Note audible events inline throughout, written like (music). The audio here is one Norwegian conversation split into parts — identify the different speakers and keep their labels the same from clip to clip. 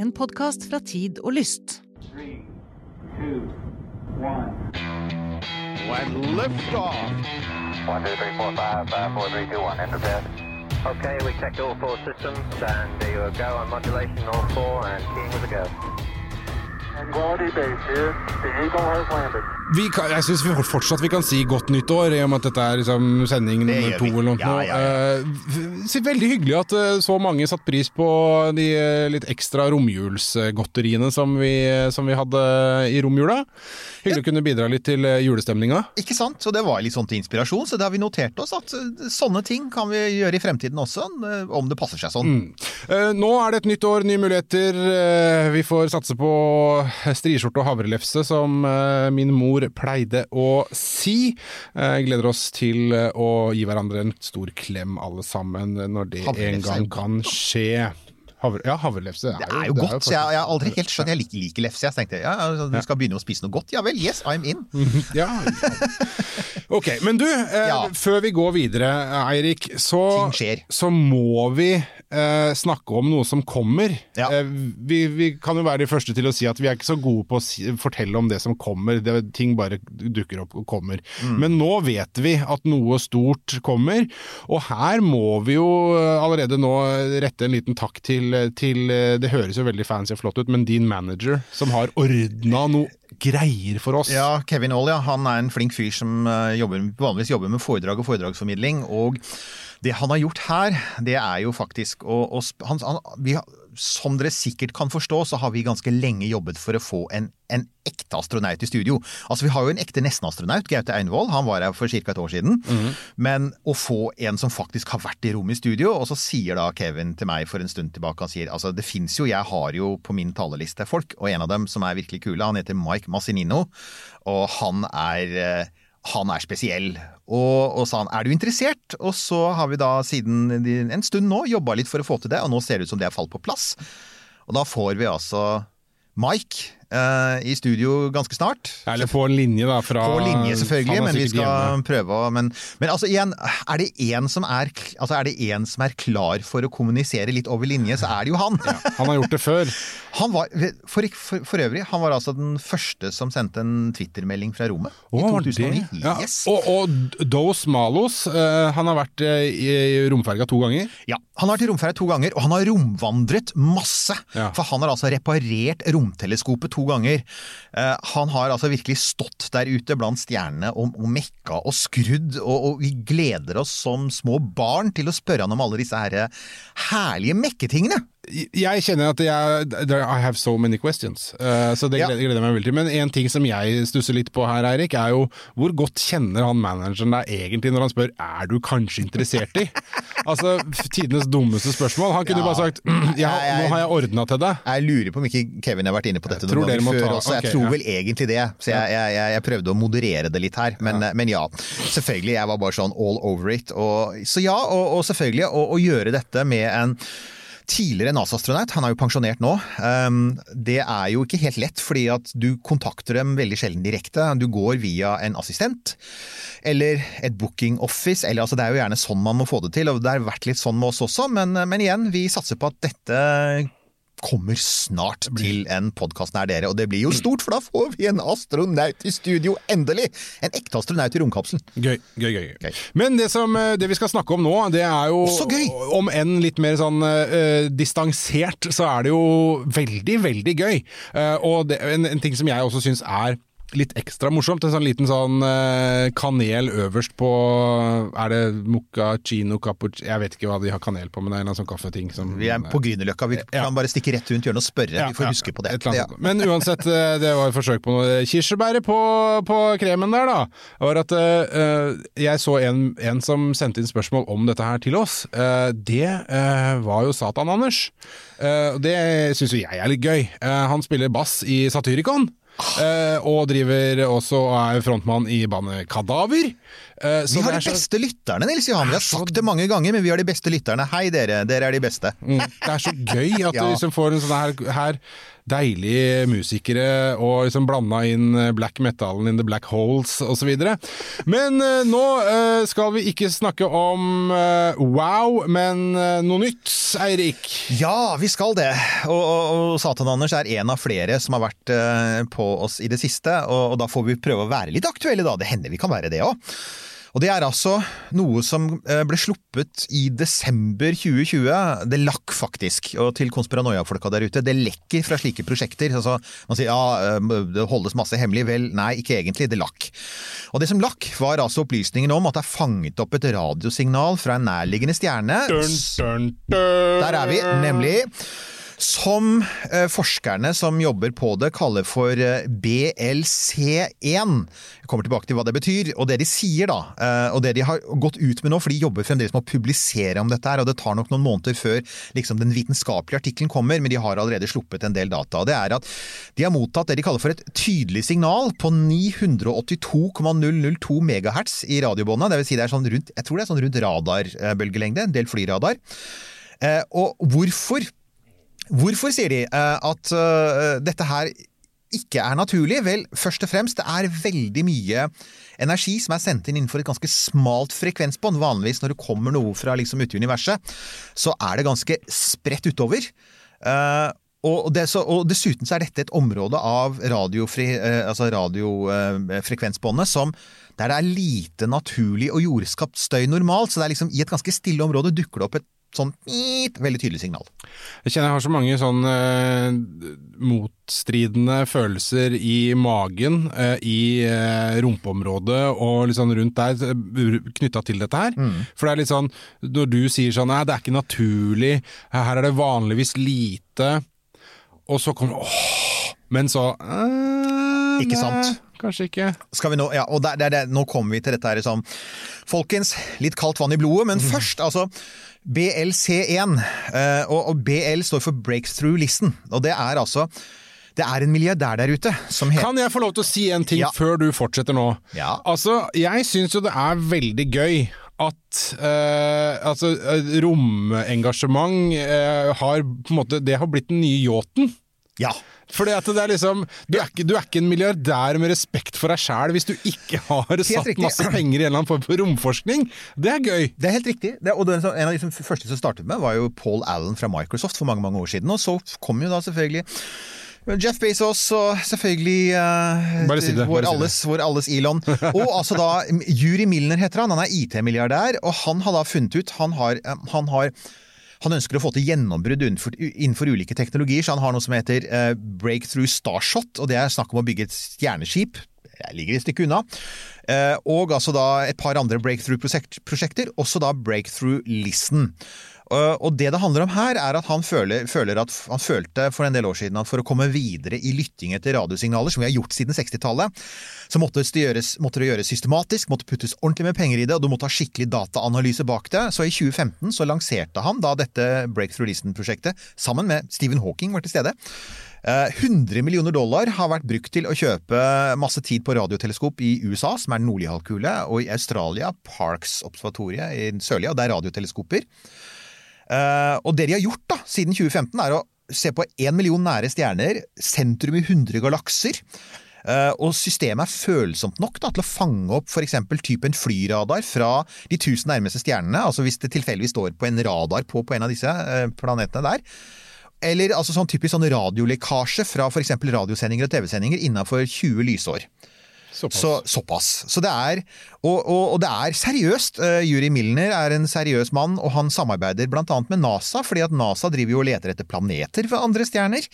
Speaker 1: En podkast fra Tid og Lyst.
Speaker 2: Three, two, one.
Speaker 3: and liftoff.
Speaker 4: One, two, three, four, five, five, four, three, two, one. Enter bed.
Speaker 5: Okay, we checked all four systems, and there you go on modulation, all four, and keying with a go.
Speaker 4: Quality base here. The Eagle has landed.
Speaker 6: Vi kan, jeg syns fortsatt vi kan si godt nytt år, i og med at dette er liksom sending nummer to. eller noe.
Speaker 7: Ja, ja,
Speaker 6: ja. v- veldig hyggelig at eh, så mange satte pris på de eh, litt ekstra romjulsgodteriene som vi, som vi hadde i romjula. Hyggelig å kunne bidra litt til eh, julestemninga.
Speaker 7: Ikke sant? Og det var litt sånn til inspirasjon, så det har vi notert oss at eh, sånne ting kan vi gjøre i fremtiden også, eh, om det passer seg sånn.
Speaker 6: Eh, Nå er det et nytt år, nye muligheter. Eh, Vi får satse på striskjorte og havrelefse, som eh, min mor pleide å si. Eh, Gleder oss til eh, å gi hverandre en stor klem, alle sammen, når det en
Speaker 7: er
Speaker 6: gang kan skje. Havre, ja, havrelefse
Speaker 7: Det er jo godt, så jeg, jeg har aldri helt skjønt Jeg liker, liker lefse. Jeg tenkte ja, altså, du skal begynne å spise noe godt. Ja vel, yes, I'm in. (laughs)
Speaker 6: ja, Ja. (laughs) Ok, men du, eh,
Speaker 7: Ja.
Speaker 6: før vi går videre, Eirik, så, så må vi eh, snakke om noe som kommer.
Speaker 7: Ja.
Speaker 6: Eh, vi, vi kan jo være de første til å si at vi er ikke så gode på å si, fortelle om det som kommer. Det, ting bare dukker opp og kommer.
Speaker 7: Mm.
Speaker 6: Men nå vet vi at noe stort kommer, og her må vi jo eh, allerede nå rette en liten takk til, til eh, Det høres jo veldig fancy og flott ut, men din manager, som har ordna noe greier for oss.
Speaker 7: Ja, Kevin Aall, ja. Han er en flink fyr som eh, jobber, vanligvis jobber med foredrag og foredragsformidling. Og det han har gjort her, det er jo faktisk å, å han, han, vi, Som dere sikkert kan forstå, så har vi ganske lenge jobbet for å få en, en ekte astronaut i studio. Altså, Vi har jo en ekte nestenastronaut, Gaute Einvoll. Han var her for ca. et år siden. Men å få en som faktisk har vært i rommet i studio, og så sier da Kevin til meg for en stund tilbake Han sier altså det fins jo, jeg har jo på min talerliste folk, og en av dem som er virkelig kule, han heter Mike Massinino, og han er eh, han er spesiell, og, og sa han er du interessert? Og så har vi da siden en stund nå jobba litt for å få til det, og nå ser det ut som det har falt på plass. Og da får vi altså Mike eh, i studio ganske snart.
Speaker 6: Eller på en linje, da. Fra,
Speaker 7: På linje, selvfølgelig, men vi skal
Speaker 6: hjemme.
Speaker 7: prøve å Men, men altså igjen, er det én som, er- altså, er det en som er klar for å kommunisere litt over linje, så er det jo han.
Speaker 6: Han har gjort det før. (laughs)
Speaker 7: Han var, for, for, for øvrig, han var altså den første som sendte en Twitter-melding fra rommet. I
Speaker 6: Å, var
Speaker 7: 2009.
Speaker 6: Ja.
Speaker 7: Yes.
Speaker 6: Og, og Dos Malos, uh, han har vært uh, i romferga to ganger.
Speaker 7: Ja, Han har vært i romferga to ganger, og han har romvandret masse.
Speaker 6: Ja.
Speaker 7: For han har altså reparert romteleskopet to ganger. Eh, han har altså virkelig stått der ute blant stjernene og, og mekka og skrudd, og vi gleder oss som små barn til å spørre han om alle disse her herlige mekketingene.
Speaker 6: Jeg kjenner at jeg I have so many questions, eh, så det
Speaker 7: Ja.
Speaker 6: gleder, jeg meg veldig til. Men en ting som jeg stusser litt på her, Eirik, er jo hvor godt kjenner han manageren deg egentlig når han spør er du kanskje interessert i? (laughs) altså, tidenes dummeste spørsmål. Han kunne
Speaker 7: Ja.
Speaker 6: bare sagt (clears throat) «Mm, ja, nå har jeg ordna til deg.
Speaker 7: Jeg lurer på om ikke Kevin har vært inne på dette noen ganger før
Speaker 6: ta-
Speaker 7: også. Jeg
Speaker 6: ok,
Speaker 7: tror
Speaker 6: ja.
Speaker 7: vel egentlig det, så jeg, jeg, jeg, jeg prøvde å moderere det litt her. Men ja, men ja selvfølgelig. Jeg var bare sånn all over it. Og, så ja, og, og selvfølgelig å gjøre dette med en Tidligere NASA-astronaut, han er jo pensjonert nå. Um, det er jo ikke helt lett, fordi at du kontakter dem veldig sjelden direkte. Du går via en assistent, eller et booking office, eller altså det er jo gjerne sånn man må få det til. Og det har vært litt sånn med oss også, men, men igjen, vi satser på at dette kommer snart til en podkast nær dere. Og det blir jo stort, for da får vi en astronaut i studio, endelig! En ekte astronaut i romkapselen.
Speaker 6: Gøy, gøy, gøy.
Speaker 7: Gøy.
Speaker 6: Men det, som, eh, det vi skal snakke om nå, det er jo
Speaker 7: Også gøy.
Speaker 6: Om enn litt mer sånn uh, distansert, så er det jo veldig, veldig gøy. Uh, og det, en, en ting som jeg også syns er litt ekstra morsomt. En sånn liten sånn eh, kanel øverst på Er det moccacino cappuccino Jeg vet ikke hva de har kanel på, men det er en sånn kaffeting som
Speaker 7: Vi er på Grünerløkka, vi
Speaker 6: Ja.
Speaker 7: kan bare stikke rett rundt hjørnet og spørre.
Speaker 6: Ja,
Speaker 7: vi får
Speaker 6: ja,
Speaker 7: huske på det. Ja.
Speaker 6: Men uansett, eh, det var et forsøk på noe kirsebæret på, på kremen der, da. var at uh, jeg så en, en som sendte inn spørsmål om dette her til oss. Uh, det uh, var jo Satan-Anders. Det syns jo jeg er litt gøy. Eh, han spiller bass i Satyricon. Eh, og driver også og er frontmann i bandet Kadaver. Så
Speaker 7: Vi har de
Speaker 6: så-
Speaker 7: beste lytterne, Nils Johan. Vi har sagt det mange ganger, men vi har de beste lytterne. Hei dere, dere er de beste.
Speaker 6: Mm, Det er så gøy at (laughs)
Speaker 7: Ja.
Speaker 6: du liksom får en sånn her, her deilige musikere og liksom blanda inn eh, black metalen in the black holes osv. Men uh, nå uh, skal vi ikke snakke om uh, wow, men noe nytt, Eirik.
Speaker 7: Ja, vi skal det. Og, og, og Satan-Anders er en av flere som har vært på oss i det siste. Og, og da får vi prøve å være litt aktuelle, da. Det hender vi kan være det òg. Og det er altså noe som eh, ble sluppet i desember 2020. Det lakk faktisk. Og til konspiranoia-folka der ute, det lekker fra slike prosjekter. Altså, man sier ja, eh, det holdes masse hemmelig. Vel, nei, ikke egentlig. Det lakk. Og det som lakk, var altså opplysningen om at det er fanget opp et radiosignal fra en nærliggende stjerne.
Speaker 6: Dun, dun, dun.
Speaker 7: Der er vi, nemlig. Som eh, forskerne som jobber på det kaller for eh, BLC1. Jeg kommer tilbake til hva det betyr. Og det de sier da, eh, og det de har gått ut med nå, for de jobber fremdeles med å publisere om dette her, og det tar nok noen måneder før liksom, den vitenskapelige artikkelen kommer, men de har allerede sluppet en del data. Det er at de har mottatt det de kaller for et tydelig signal på 982,002 megahertz i radiobåndet. Det vil si det er sånn rundt, jeg tror det er sånn rundt radarbølgelengde, en del flyradar. Og hvorfor Hvorfor sier de eh, at eh, dette her ikke er naturlig? Vel, først og fremst, det er veldig mye energi som er sendt inn innenfor et ganske smalt frekvensbånd. Vanligvis når det kommer noe fra liksom ute i universet, så er det ganske spredt utover. Eh, og, det, så, og dessuten så er dette et område av eh, altså radiofrekvensbåndet som der det er lite naturlig og jordskapt støy normalt. Så det er liksom i et ganske stille område dukker det opp et sånn veldig tydelig signal.
Speaker 6: Jeg kjenner jeg har så mange sånn eh, motstridende følelser i magen, eh, i eh, rumpeområdet og litt sånn rundt der, knytta til dette her. For det er litt sånn, når du sier sånn nei, det er ikke naturlig, her er det vanligvis lite, og så kommer åh, men så eh,
Speaker 7: Ikke sant?
Speaker 6: Kanskje ikke.
Speaker 7: Skal vi nå, ja, og der, der, der, nå kommer vi til dette her liksom Folkens, litt kaldt vann i blodet, men først, altså BLC1. eh, og, BL står for Breakthrough Listen. Og det er altså Det er en milliardær der ute som heter
Speaker 6: Kan jeg få lov til å si en ting
Speaker 7: Ja.
Speaker 6: før du fortsetter nå?
Speaker 7: Ja.
Speaker 6: Altså, jeg syns jo det er veldig gøy at eh, altså, eh, romengasjement eh, har på en måte Det har blitt den nye yachten.
Speaker 7: Ja.
Speaker 6: Fordi at det er liksom du er, ikke, du er ikke en milliardær med respekt for deg sjæl hvis du ikke har satt
Speaker 7: riktig.
Speaker 6: masse penger i en eller annen form for romforskning. Det er gøy.
Speaker 7: Det er helt riktig. Det, og det, en av de som, første som startet med, var jo Paul Allen fra Microsoft for mange mange år siden. Og så kom jo da selvfølgelig Jeff Bezos og selvfølgelig
Speaker 6: uh, si det,
Speaker 7: vår,
Speaker 6: bare si
Speaker 7: alles, vår alles Elon. Og altså da Juri Milner heter han. Han er IT-milliardær, og han har da funnet ut Han har, eh, han har han ønsker å få til gjennombrudd innenfor, innenfor ulike teknologier, så han har noe som heter eh, Breakthrough Starshot, og det er snakk om å bygge et stjerneskip. Jeg ligger et stykke unna. Eh, og altså da et par andre breakthrough-prosjekter, også da Breakthrough Listen. Eh, og det det handler om her, er at han føler, føler at han følte for en del år siden at for å komme videre i lytting etter radiosignaler, som vi har gjort siden 60-tallet, så måtte det, gjøres, måtte det gjøres systematisk, måtte puttes ordentlig med penger i det, og du måtte ha skikkelig dataanalyse bak det. Så i 2015 så lanserte han da dette Breakthrough Listen-prosjektet, sammen med Stephen Hawking var til stede. Eh, 100 millioner dollar har vært brukt til å kjøpe masse tid på radioteleskop i USA, som er den nordlige halvkule, og i Australia, Parks-observatoriet i den sørlige, og det er radioteleskoper. Eh, og det de har gjort da, siden 2015, er å se på én million nære stjerner, sentrum i 100 galakser. Eh, og systemet er følsomt nok da, til å fange opp f.eks. typen flyradar fra de tusen nærmeste stjernene, altså hvis det tilfeldigvis står på en radar på, på en av disse eh, planetene der. Eller altså sånn typisk sånn radiolekkasje fra f.eks. radiosendinger og TV-sendinger innafor 20 lysår.
Speaker 6: Såpass.
Speaker 7: Så, såpass. Så det er, og, og, og det er seriøst. Uh, Juri Milner er en seriøs mann, og han samarbeider annet med NASA, fordi at NASA driver jo og leter etter planeter ved andre stjerner.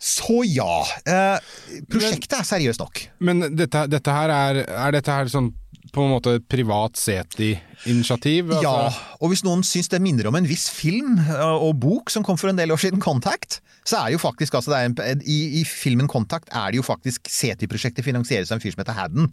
Speaker 7: Så ja. eh, prosjektet er seriøst nok.
Speaker 6: Men dette, dette her er Er dette her sånn på en måte privat SETI-initiativ?
Speaker 7: Ja,
Speaker 6: Altså,
Speaker 7: og hvis noen syns det minner om en viss film eh, og bok som kom for en del år siden, Contact, så er jo faktisk altså en, i, I filmen Contact er det jo faktisk CT-prosjektet finansieres av en fyr som heter Hadden,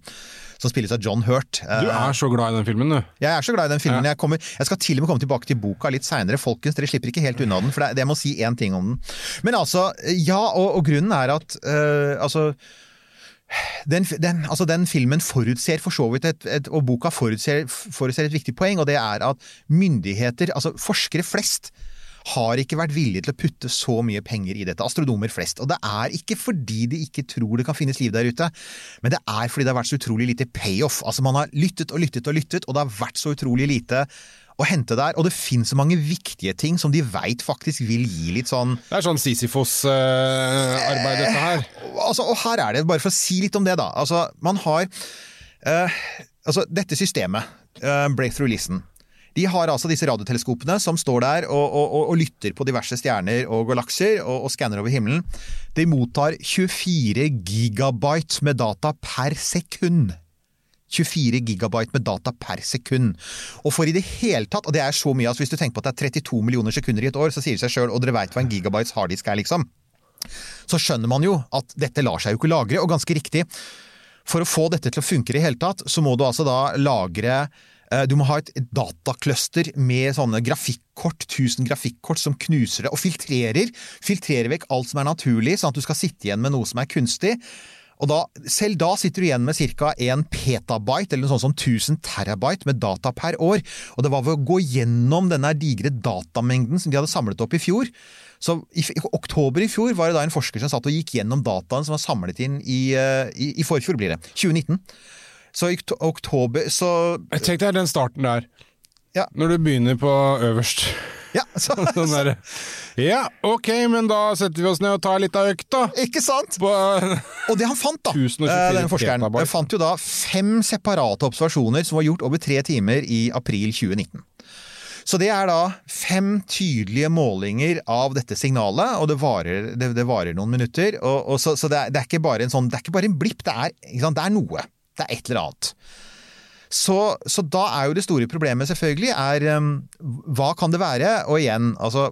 Speaker 7: som spilles av John Hurt.
Speaker 6: Du
Speaker 7: Eh,
Speaker 6: er så glad i den filmen, du.
Speaker 7: Jeg er så glad i den filmen. Jeg, kommer, jeg skal til og med komme tilbake til boka litt seinere. Folkens, dere slipper ikke helt unna den, for det, det jeg må si én ting om den. Men altså, ja, og, og grunnen er at øh, altså den, den, altså den filmen forutser for så vidt et, et Og boka forutser, forutser et viktig poeng, og det er at myndigheter, altså forskere flest, har ikke vært villige til å putte så mye penger i dette. Astronomer flest. Og det er ikke fordi de ikke tror det kan finnes liv der ute, men det er fordi det har vært så utrolig lite payoff. Altså Man har lyttet og lyttet og lyttet, og det har vært så utrolig lite å hente der. Og det finnes så mange viktige ting som de veit faktisk vil gi litt sånn
Speaker 6: Det er sånn Sisyfos-arbeid, dette her.
Speaker 7: altså, og her er det, bare for å si litt om det, da. Altså, man har eh, Altså, dette systemet, eh, Breakthrough Listen de har altså disse radioteleskopene som står der og, og, og, lytter på diverse stjerner og galakser og, og skanner over himmelen. De mottar 24 gigabyte med data per sekund. 24 gigabyte med data per sekund. Og for i det hele tatt, og det er så mye, altså hvis du tenker på at det er 32 millioner sekunder i et år, så sier det seg sjøl, og dere veit hva en gigabytes harddisk er, liksom. Så skjønner man jo at dette lar seg jo ikke lagre, og ganske riktig. For å få dette til å funke i det hele tatt, så må du altså da lagre du må ha et datakluster med sånne grafikkort, 1000 grafikkort som knuser det og filtrerer. Filtrerer vekk alt som er naturlig, sånn at du skal sitte igjen med noe som er kunstig. Og da, selv da sitter du igjen med ca. 1 petabyte, eller noe sånt som 1000 terabyte med data per år. Og det var ved å gå gjennom denne digre datamengden som de hadde samlet opp i fjor. Så i, i oktober i fjor var det da en forsker som satt og gikk gjennom dataen som var samlet inn i, eh, i, i forfjor, blir det. 2019. Så i oktober så
Speaker 6: Tenk deg den starten der.
Speaker 7: Ja.
Speaker 6: Når du begynner på øverst.
Speaker 7: Ja, (laughs) så,
Speaker 6: Sånn der. Ja, ok, men da setter vi oss ned og tar litt av økt, da.
Speaker 7: Ikke sant?
Speaker 6: På,
Speaker 7: Og det han fant, da, (laughs)
Speaker 6: 1024
Speaker 7: eh, forskeren,
Speaker 6: petabyte.
Speaker 7: eh, fant jo da fem separate observasjoner som var gjort over tre timer i april 2019. Så det er da fem tydelige målinger av dette signalet, og det varer, det, det varer noen minutter. Og, og så så det, er, det er ikke bare en sånn, det er ikke bare en blipp, det er, det er noe. Det er et eller annet. Så, så da er jo det store problemet selvfølgelig er um, hva kan det være? Og igjen, altså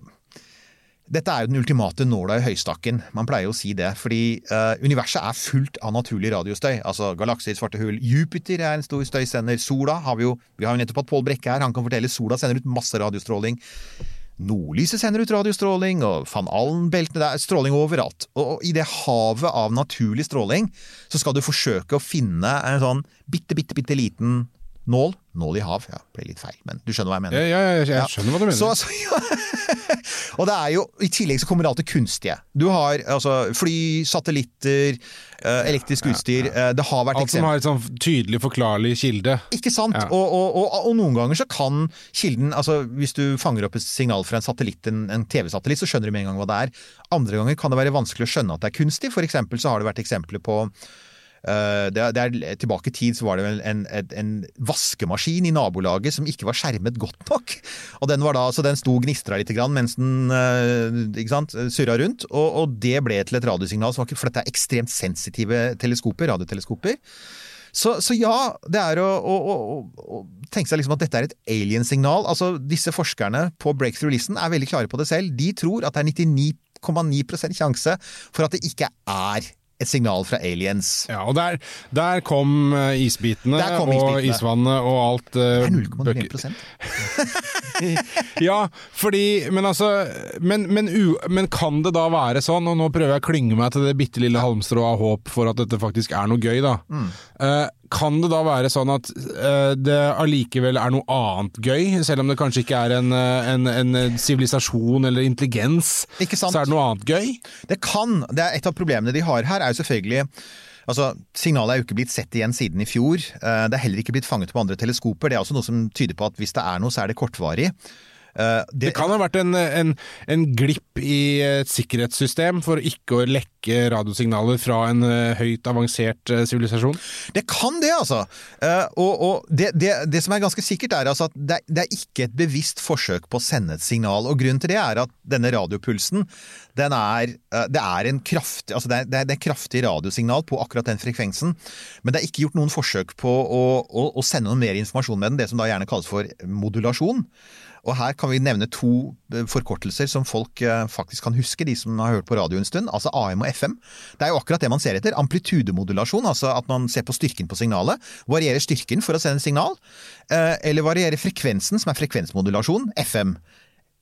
Speaker 7: dette er jo den ultimate nåla i høystakken. Man pleier jo å si det. Fordi uh, universet er fullt av naturlig radiostøy. Altså galakser, svarte hull. Jupiter er en stor støysender. Sola har vi jo Vi har jo nettopp hatt Pål Brekke her. Han kan fortelle sola sender ut masse radiostråling. Nordlyset sender ut radiostråling, og van Allen-beltene Det er stråling overalt. Og, i det havet av naturlig stråling så skal du forsøke å finne en sånn bitte, bitte, bitte liten nål. Nål i hav. Ja, ble litt feil, men du skjønner hva jeg mener.
Speaker 6: ja, ja, jeg, skjønner hva du mener.
Speaker 7: Så, altså, ja. (laughs) og det er jo, I tillegg så kommer det alt det kunstige. Du har altså, fly, satellitter, eh, elektrisk utstyr. eh, Det har vært eksempel.
Speaker 6: Alt som har et sånn tydelig forklarlig kilde.
Speaker 7: ikke sant? Og, og, og, og noen ganger så kan kilden altså Hvis du fanger opp et signal fra en satellitt, en, en TV-satellitt, så skjønner du med en gang hva det er. Andre ganger kan det være vanskelig å skjønne at det er kunstig. For eksempel så har det vært eksempler på det, er- det er, tilbake i tid så var det vel en, en, en vaskemaskin i nabolaget som ikke var skjermet godt nok. Og den var da, så den sto og gnistra litt grann mens den eh, ikke sant, surra rundt. Og, og det ble til et radiosignal, som var for dette er ekstremt sensitive teleskoper, radioteleskoper. Så, så ja, det er å, å, å, å tenke seg liksom at dette er et alien-signal. Altså, Disse forskerne på Breakthrough Listen er veldig klare på det selv. De tror at det er 99,9% sjanse for at det ikke er et signal fra aliens.
Speaker 6: Ja, og der, der kom eh, isbitene,
Speaker 7: Der kom
Speaker 6: og isvannet og alt uh,
Speaker 7: Det er
Speaker 6: bøker-
Speaker 7: 0,01 (laughs)
Speaker 6: Ja, fordi Men altså men, men, u, men kan det da være sånn, og nå prøver jeg å klynge meg til det bitte lille halmstrået av håp for at dette faktisk er noe gøy, da.
Speaker 7: Mm.
Speaker 6: Eh, kan det da være sånn at eh, det allikevel er noe annet gøy, selv om det kanskje ikke er en, eh, en, en sivilisasjon eller intelligens? Så er det noe annet gøy?
Speaker 7: Det kan. Det er Et av problemene de har her, er jo selvfølgelig Altså, Signalet er jo ikke blitt sett igjen siden i fjor. Eh, Det er heller ikke blitt fanget på andre teleskoper. Det er også noe som tyder på at hvis det er noe, så er det kortvarig. Eh,
Speaker 6: Det kan ha vært en, en, en glipp i et sikkerhetssystem for ikke å lekke radiosignaler fra en eh, høyt avansert eh, sivilisasjon.
Speaker 7: Det kan det, altså! Eh, og og det, det, det som er ganske sikkert, er altså at det, det er ikke et bevisst forsøk på å sende et signal. Og grunnen til det er at denne radiopulsen, den er, eh, det er en kraftig altså det er, det det er kraftig radiosignal på akkurat den frekvensen, men det er ikke gjort noen forsøk på å, å, å sende noe mer informasjon med den, det som da gjerne kalles for modulasjon. Og her kan vi nevne to eh, forkortelser som folk eh, faktisk kan huske, de som har hørt på radio en stund. Altså AM og FM. Det er jo akkurat det man ser etter. Amplitudemodulasjon, altså at man ser på styrken på signalet. Varierer styrken for å sende signal. eh, Eller varierer frekvensen, som er frekvensmodulasjon, FM.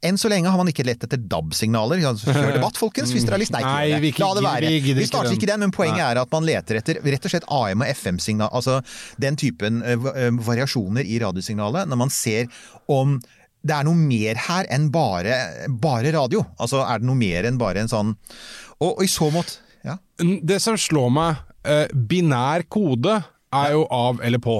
Speaker 7: Enn så lenge har man ikke lett etter DAB-signaler. Kjør debatt, folkens, hvis dere har lyst. Nei,
Speaker 6: Nei, vi ikke-
Speaker 7: La det være.
Speaker 6: vi
Speaker 7: Vi starter ikke den, men poenget er at man leter etter rett og slett AM og FM-signal. Altså den typen va- variasjoner i radiosignalet, når man ser om det er noe mer her enn bare, bare radio. Altså er det noe mer enn bare en sånn Og, og i så måte ja.
Speaker 6: Det som slår meg, eh, binær kode er jo av eller på.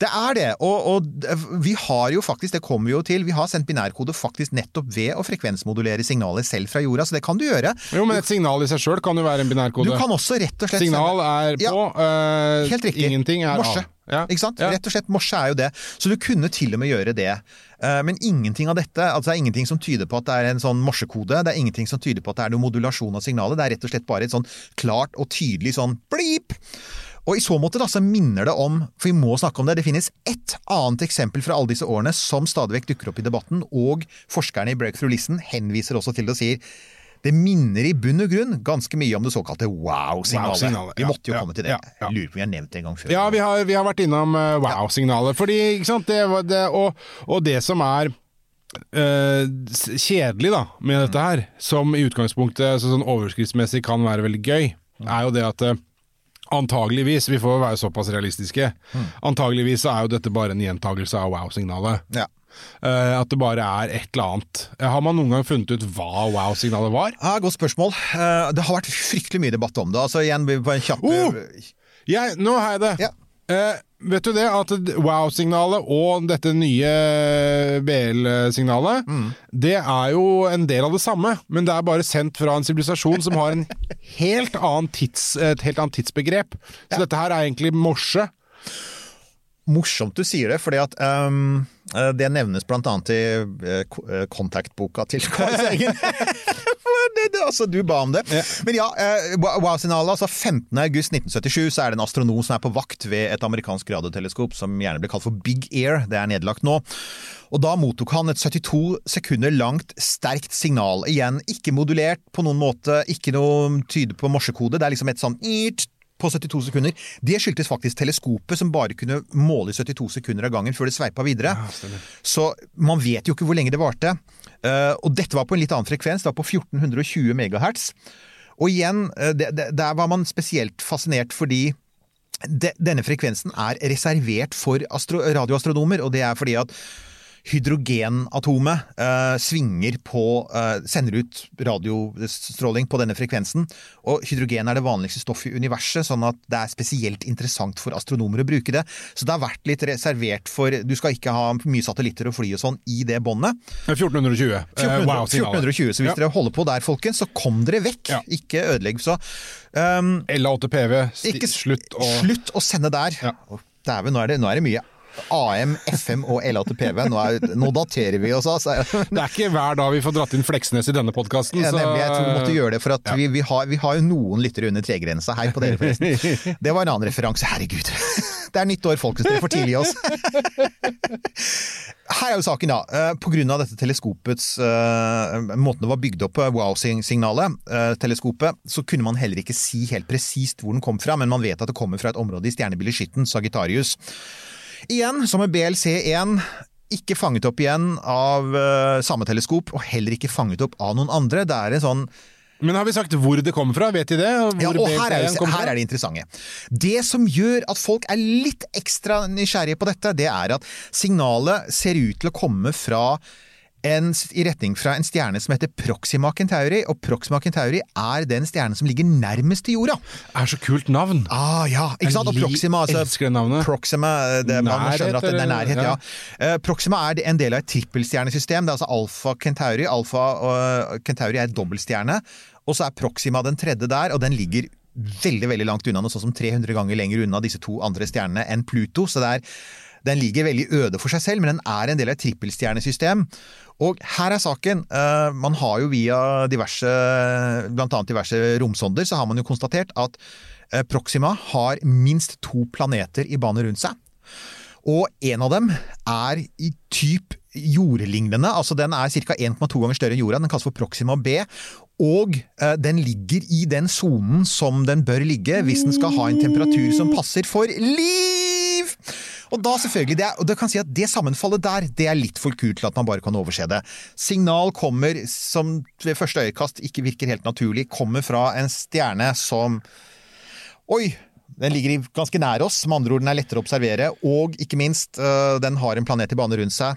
Speaker 7: Det er det, og, og vi har jo faktisk, det kommer vi jo til, vi har sendt binærkode faktisk nettopp ved å frekvensmodulere signalet selv fra jorda, så det kan du gjøre.
Speaker 6: Jo, men et signal i seg sjøl kan jo være en binærkode.
Speaker 7: Du kan også rett og slett
Speaker 6: Signal er
Speaker 7: Ja,
Speaker 6: på, eh,
Speaker 7: Helt riktig.
Speaker 6: ingenting er
Speaker 7: morse.
Speaker 6: av. Ja.
Speaker 7: Ikke sant?
Speaker 6: Ja.
Speaker 7: Rett og slett morse er jo det. Så du kunne til og med gjøre det. Eh, Men ingenting av dette, altså det er ingenting som tyder på at det er en sånn morsekode. Det er ingenting som tyder på at det er noe modulasjon av signalet. Det er rett og slett bare et sånn klart og tydelig sånn blip. Og i så måte da, så minner det om, for vi må snakke om det, det finnes ett annet eksempel fra alle disse årene som stadig vekk dukker opp i debatten, og forskerne i Breakthrough Listen henviser også til det og sier det minner i bunn og grunn ganske mye om det såkalte wow-signalet.
Speaker 6: Wow-signalet,
Speaker 7: vi måtte jo
Speaker 6: ja,
Speaker 7: komme til det.
Speaker 6: ja, ja.
Speaker 7: Lurer på om vi har nevnt det en gang før.
Speaker 6: Ja, vi har, vi har vært innom eh, wow-signalet. Fordi, ikke sant, det, det, og, og det som er Uh, kjedelig da, med dette her, som i utgangspunktet så sånn overskriftsmessig kan være veldig gøy, er jo det at eh, Antageligvis, vi får være såpass realistiske, antageligvis er jo dette bare en gjentagelse av wow-signalet.
Speaker 7: Ja.
Speaker 6: Uh, at det bare er et eller annet. Eh, Har man noen gang funnet ut hva wow-signalet var?
Speaker 7: Ja, godt spørsmål. Uh, Det har vært fryktelig mye debatt om det. Altså igjen, på en kjapp
Speaker 6: Oh! Jeg, nå har jeg det!
Speaker 7: Ja.
Speaker 6: Eh, vet du det, at wow-signalet og dette nye BL-signalet, det er jo en del av det samme, men det er bare sendt fra en sivilisasjon som har en (laughs) helt tids, et helt annet tidsbegrep. Så dette her er egentlig morse.
Speaker 7: Morsomt du sier det, fordi at eh, det nevnes annet i eh, eh, kontaktboka til Carl Sagen. (laughs) det, det, altså, du ba om det. Men ja, eh, wow-signalet. Altså 15. august 1977 så er det en astronom som er på vakt ved et amerikansk radioteleskop som gjerne blir kalt for Big Air. Det er nedlagt nå. Og da mottok han et 72 sekunder langt sterkt signal. Igjen, ikke modulert på noen måte, ikke noe tyde på morsekode. Det er liksom et sånn på 72 sekunder. Det skyldtes faktisk teleskopet, som bare kunne måle i 72 sekunder av gangen før det sveipa videre. Så man vet jo ikke hvor lenge det varte. Eh, og dette var på en litt annen frekvens, det var på 1420 megahertz. Og igjen, eh, der var man spesielt fascinert fordi de, denne frekvensen er reservert for radioastronomer, og det er fordi at hydrogenatomet eh, svinger på eh, Sender ut radiostråling på denne frekvensen. Og hydrogen er det vanligste stoffet i universet, sånn at det er spesielt interessant for astronomer å bruke det. Så det har vært litt reservert for Du skal ikke ha mye satellitter og fly og sånn i det båndet.
Speaker 6: 1420. Eh,
Speaker 7: 1400,
Speaker 6: wow-signalet.
Speaker 7: 1420, så hvis
Speaker 6: Ja.
Speaker 7: dere holder på der, folkens, så kom dere vekk.
Speaker 6: Ja.
Speaker 7: Ikke ødelegg. Så um,
Speaker 6: LA8PV, slutt å
Speaker 7: slutt å sende der.
Speaker 6: Ja.
Speaker 7: Dæven, nå, nå er det mye AM, FM og LATPV. Nå, er, nå daterer vi oss, altså.
Speaker 6: Det er ikke hver dag vi får dratt inn Fleksnes i denne podkasten.
Speaker 7: Ja, nemlig, jeg tror vi måtte gjøre det, for at vi, vi, har, vi har jo noen lyttere under tregrensa. Hei på dere, forresten. (laughs) Det var en annen referanse. Herregud. Det er nytt år, folkens. Dere får tilgi oss. Her er jo saken, da. Eh, På grunn av dette teleskopets eh, Måten det var bygd opp på, wow-signalet, eh, teleskopet, så kunne man heller ikke si helt presist hvor den kom fra, men man vet at det kommer fra et område i stjernebildet Skytten, Sagittarius. Igjen, som med BLC1, ikke fanget opp igjen av eh, samme teleskop, og heller ikke fanget opp av noen andre. Det er en sånn
Speaker 6: Men har vi sagt hvor det kommer fra? Vet de det? Hvor
Speaker 7: ja, og her er, det, her er det interessante. Det som gjør at folk er litt ekstra nysgjerrige på dette, det er at signalet ser ut til å komme fra en, i retning fra en stjerne som heter Proxima Centauri, og Proxima Centauri er den stjernen som ligger nærmest til jorda.
Speaker 6: er så kult navn.
Speaker 7: Ah, ja, ikke sant? Og Proxima, altså,
Speaker 6: elsker navnet.
Speaker 7: Proxima, det, man skjønner at det, er nærhet, ja.
Speaker 6: Ja.
Speaker 7: Eh, Proxima er en del av et trippelstjernesystem. Det er altså Alfa Centauri. Alfa og Centauri er et dobbeltstjerne. Og så er Proxima den tredje der, og den ligger veldig veldig langt unna, noe sånn som 300 ganger lenger unna disse to andre stjernene enn Pluto. så det er den ligger veldig øde for seg selv, men den er en del av et trippelstjernesystem. Og her er saken. eh, Man har jo via diverse, annet diverse romsonder, så har man jo konstatert at eh, Proxima har minst to planeter i bane rundt seg. Og en av dem er i typ jordlignende, altså den er ca. 1,2 ganger større enn jorda, den kalles for Proxima B. Og eh, den ligger i den sonen som den bør ligge hvis den skal ha en temperatur som passer for liv! Og da selvfølgelig, det, er, og det kan si at det sammenfallet der, det er litt for kult til at man bare kan overse det. Signal kommer, som ved første øyekast ikke virker helt naturlig, kommer fra en stjerne som Oi! Den ligger ganske nær oss, med andre ord den er lettere å observere, og ikke minst, øh, den har en planet i bane rundt seg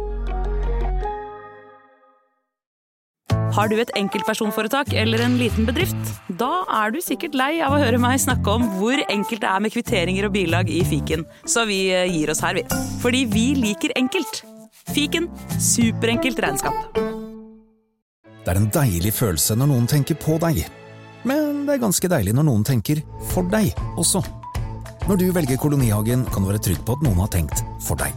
Speaker 8: Har du et enkeltpersonforetak eller en liten bedrift? Da er du sikkert lei av å høre meg snakke om hvor enkelt det er med kvitteringer og bilag i fiken, så vi eh, gir oss her, vi. Fordi vi liker enkelt. Fiken superenkelt regnskap.
Speaker 9: Det er en deilig følelse når noen tenker på deg. Men det er ganske deilig når noen tenker for deg også. Når du velger Kolonihagen, kan du være trygg på at noen har tenkt for deg.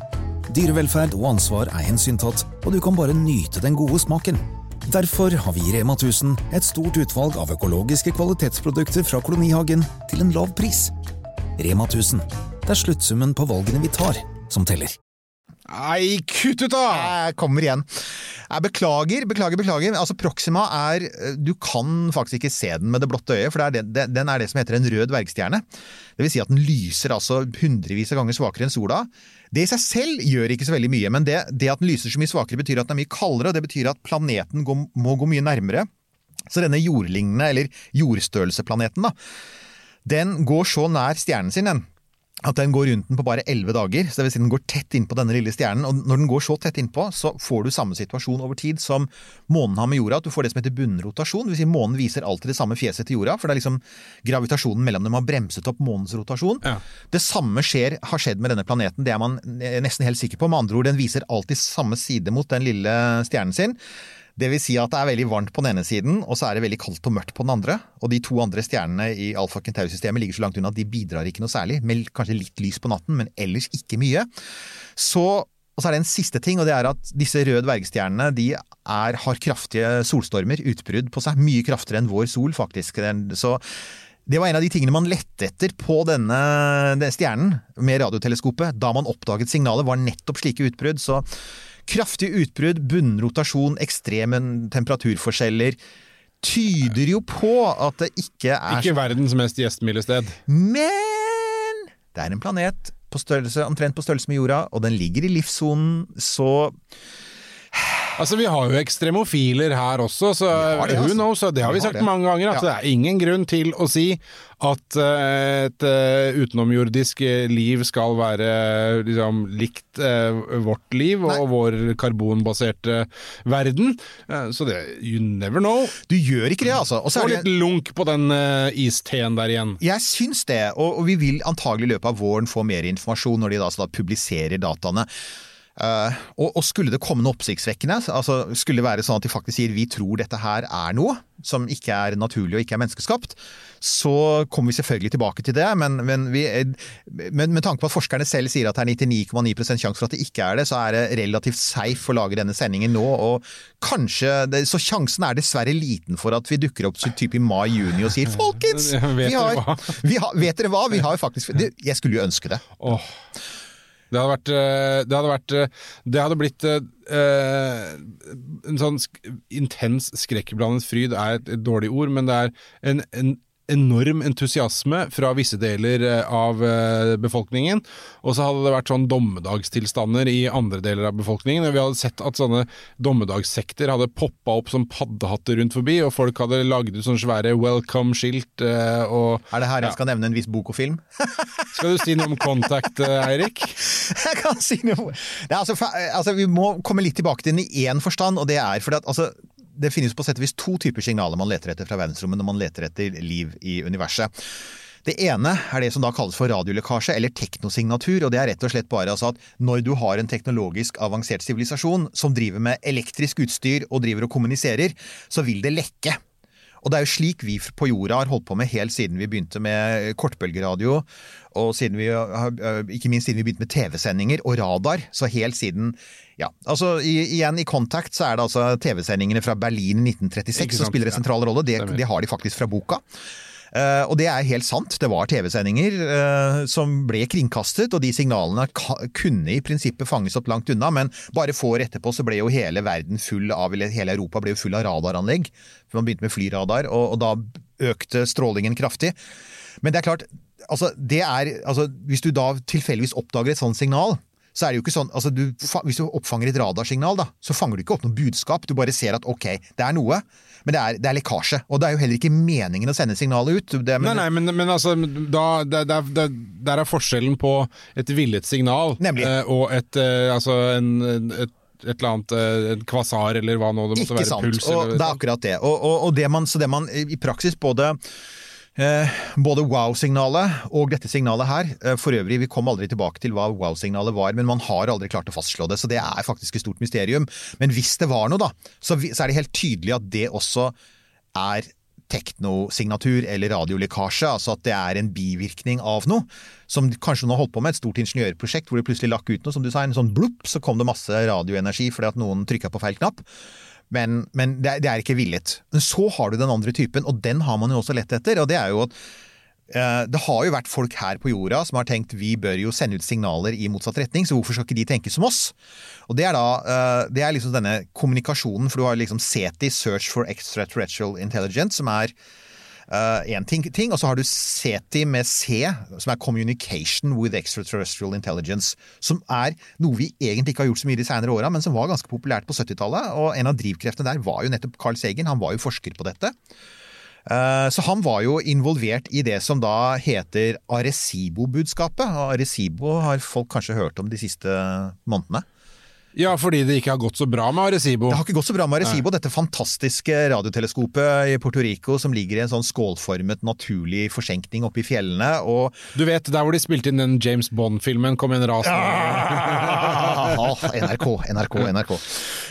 Speaker 9: Dyrevelferd og ansvar er hensyntatt, og du kan bare nyte den gode smaken. Derfor har vi i Rema 1000 et stort utvalg av økologiske kvalitetsprodukter fra Kolonihagen til en lav pris. Rema 1000. Det er sluttsummen på valgene vi tar, som teller.
Speaker 6: Nei, kutt ut, da!
Speaker 7: Jeg kommer igjen. Jeg beklager, beklager, beklager. Altså, Proxima er Du kan faktisk ikke se den med det blotte øyet, for det er det, det, den er det som heter en rød dvergstjerne. Det vil si at den lyser altså hundrevis av ganger svakere enn sola. Det i seg selv gjør ikke så veldig mye, men det, det at den lyser så mye svakere, betyr at den er mye kaldere, og det betyr at planeten går, må gå mye nærmere. Så denne jordlignende, eller jordstørrelsesplaneten, da, den går så nær stjernen sin, den, at den går rundt den på bare elleve dager. Så det vil si den går tett innpå denne lille stjernen. Og når den går så tett innpå, så får du samme situasjon over tid som månen har med jorda. At du får det som heter bunnrotasjon. Det vil si månen viser alltid det samme fjeset til jorda, for det er liksom gravitasjonen mellom dem har bremset opp månens rotasjon. Det samme skjer, har skjedd med denne planeten, det er man nesten helt sikker på. Med andre ord, den viser alltid samme side mot den lille stjernen sin. Det vil si at det er veldig varmt på den ene siden, og så er det veldig kaldt og mørkt på den andre. Og de to andre stjernene i Alfa Kentaur-systemet ligger så langt unna at de bidrar ikke noe særlig. Med kanskje litt lys på natten, men ellers ikke mye. Så, og så er det en siste ting, og det er at disse røde dvergstjernene de er, har kraftige solstormer, utbrudd på seg. Mye kraftigere enn vår sol, faktisk. Så det var en av de tingene man lette etter på denne, denne stjernen med radioteleskopet. Da man oppdaget signalet, var nettopp slike utbrudd. Så kraftige utbrudd, bunnrotasjon, ekstreme temperaturforskjeller tyder jo på at det ikke er
Speaker 6: Ikke verdens mest gjestmilde sted.
Speaker 7: Men det er en planet på størrelse, omtrent på størrelse med jorda, og den ligger i livssonen, så
Speaker 6: Altså, Vi har jo ekstremofiler her også, så
Speaker 7: har det,
Speaker 6: who
Speaker 7: altså.
Speaker 6: knows? Det har vi
Speaker 7: Vi har
Speaker 6: sagt
Speaker 7: det.
Speaker 6: mange ganger, at
Speaker 7: Ja.
Speaker 6: det er ingen grunn til å si at eh, et eh, utenomjordisk eh, liv skal være liksom, likt vårt liv og vår karbonbaserte verden. Så det You never know.
Speaker 7: Du gjør ikke det, altså. Og er
Speaker 6: litt lunk på den isteen der igjen.
Speaker 7: Jeg syns det, og, vi vil antagelig i løpet av våren få mer informasjon når de da, så da publiserer dataene. Eh, og, og skulle det komme noe oppsiktsvekkende, altså skulle det være sånn at de faktisk sier vi tror dette her er noe som ikke er naturlig og ikke er menneskeskapt, så kommer vi selvfølgelig tilbake til det. Men, men, vi, men med tanke på at forskerne selv sier at det er 99,9% sjanse for at det ikke er det, så er det relativt safe å lage denne sendingen nå. og kanskje, Så sjansen er dessverre liten for at vi dukker opp så type i mai-juni og sier folkens, (laughs) vi har, vi har, vet dere hva? Vi har faktisk det, Jeg skulle jo ønske det.
Speaker 6: Det hadde vært eh, Det hadde, vært, eh, det hadde blitt eh, En sånn intens skrekkblandet fryd er et, et dårlig ord, men det er en, en enorm entusiasme fra visse deler eh, av eh, befolkningen. Og så hadde det vært sånn dommedagstilstander i andre deler av befolkningen. Og vi hadde sett at sånne dommedagssekter hadde poppa opp som paddehatter rundt forbi, og folk hadde lagd ut sånne svære welcome-skilt eh, og
Speaker 7: Er det her jeg
Speaker 6: Ja.
Speaker 7: skal nevne en viss bok og film? (laughs)
Speaker 6: Skal du si noe om Contact, Eirik? (laughs)
Speaker 7: Jeg kan si noe Nei, altså, altså, Vi må komme litt tilbake til den i én forstand, og det er fordi at altså, det finnes på sett og vis to typer signaler man leter etter fra verdensrommet når man leter etter liv i universet. Det ene er det som da kalles for radiolekkasje, eller teknosignatur. og Det er rett og slett bare altså at når du har en teknologisk avansert sivilisasjon som driver med elektrisk utstyr og driver og kommuniserer, så vil det lekke. Og det er jo slik vi på jorda har holdt på med helt siden vi begynte med kortbølgeradio, og siden vi ikke minst siden vi begynte med TV-sendinger og radar. Så helt siden Ja, altså i, igjen i Contact så er det altså TV-sendingene fra Berlin 1936
Speaker 6: sant,
Speaker 7: som spiller en sentral rolle. Det, det har de faktisk fra boka. Eh, og det er helt sant. Det var TV-sendinger eh, som ble kringkastet, og de signalene kunne i prinsippet fanges opp langt unna, men bare få år etterpå så ble jo hele verden full av, eller hele Europa ble jo full av radaranlegg. For man begynte med flyradar, og, og da økte strålingen kraftig. Men det er klart, altså, det er, altså, hvis du da tilfeldigvis oppdager et sånt signal, så er det jo ikke sånn, altså du, Hvis du oppfanger et radarsignal, da, så fanger du ikke opp noe budskap. Du bare ser at ok, det er noe, men det er, det er lekkasje. Og det er jo heller ikke meningen å sende signalet ut. Det,
Speaker 6: Nei, nei, men, men altså, da, der, der, der, er forskjellen på et villet signal eh, og et, eh, altså en, et et eller annet eh, en kvasar eller hva nå det måtte
Speaker 7: Ikke
Speaker 6: være.
Speaker 7: sant.
Speaker 6: Puls
Speaker 7: og det er akkurat det. Og, og, og det man, så det man i praksis både både wow-signalet og dette signalet her. Eh, for øvrig, vi kom aldri tilbake til hva wow-signalet var, men man har aldri klart å fastslå det, så det er faktisk et stort mysterium. Men hvis det var noe, da, så er det helt tydelig at det også er teknosignatur eller radiolekkasje, altså at det er en bivirkning av noe. Som kanskje noen har holdt på med, et stort ingeniørprosjekt hvor det plutselig lakk ut noe, som du sa, en sånn blupp, så kom det masse radioenergi fordi at noen trykka på feil knapp. Men, men det, er, det, er ikke villet. Men så har du den andre typen, og den har man jo også lett etter. og det er jo at eh, det har jo vært folk her på jorda som har tenkt vi bør jo sende ut signaler i motsatt retning, så hvorfor skal ikke de tenke som oss? Og Det er da, eh, det er liksom denne kommunikasjonen, for du har liksom SETI, Search for Extraterrestrial Intelligence, som er én uh, ting, ting, og så har du CETI med C, som er Communication with Extraterrestrial Intelligence. Som er noe vi egentlig ikke har gjort så mye de senere åra, men som var ganske populært på 70-tallet. Og en av drivkreftene der var jo nettopp Carl Sagen. Han var jo forsker på dette. Uh, så han var jo involvert i det som da heter Arecibo-budskapet. Arecibo har folk kanskje hørt om de siste månedene.
Speaker 6: Ja, fordi det ikke har gått så bra med Arecibo.
Speaker 7: Det har ikke gått så bra med Arecibo, Nei. dette fantastiske radioteleskopet i Puerto Rico som ligger i en sånn skålformet naturlig forsenkning oppe i fjellene. Og
Speaker 6: du vet, der hvor de spilte inn den James Bond-filmen, kom en ras
Speaker 7: ja! (laughs) (laughs) NRK, NRK, NRK.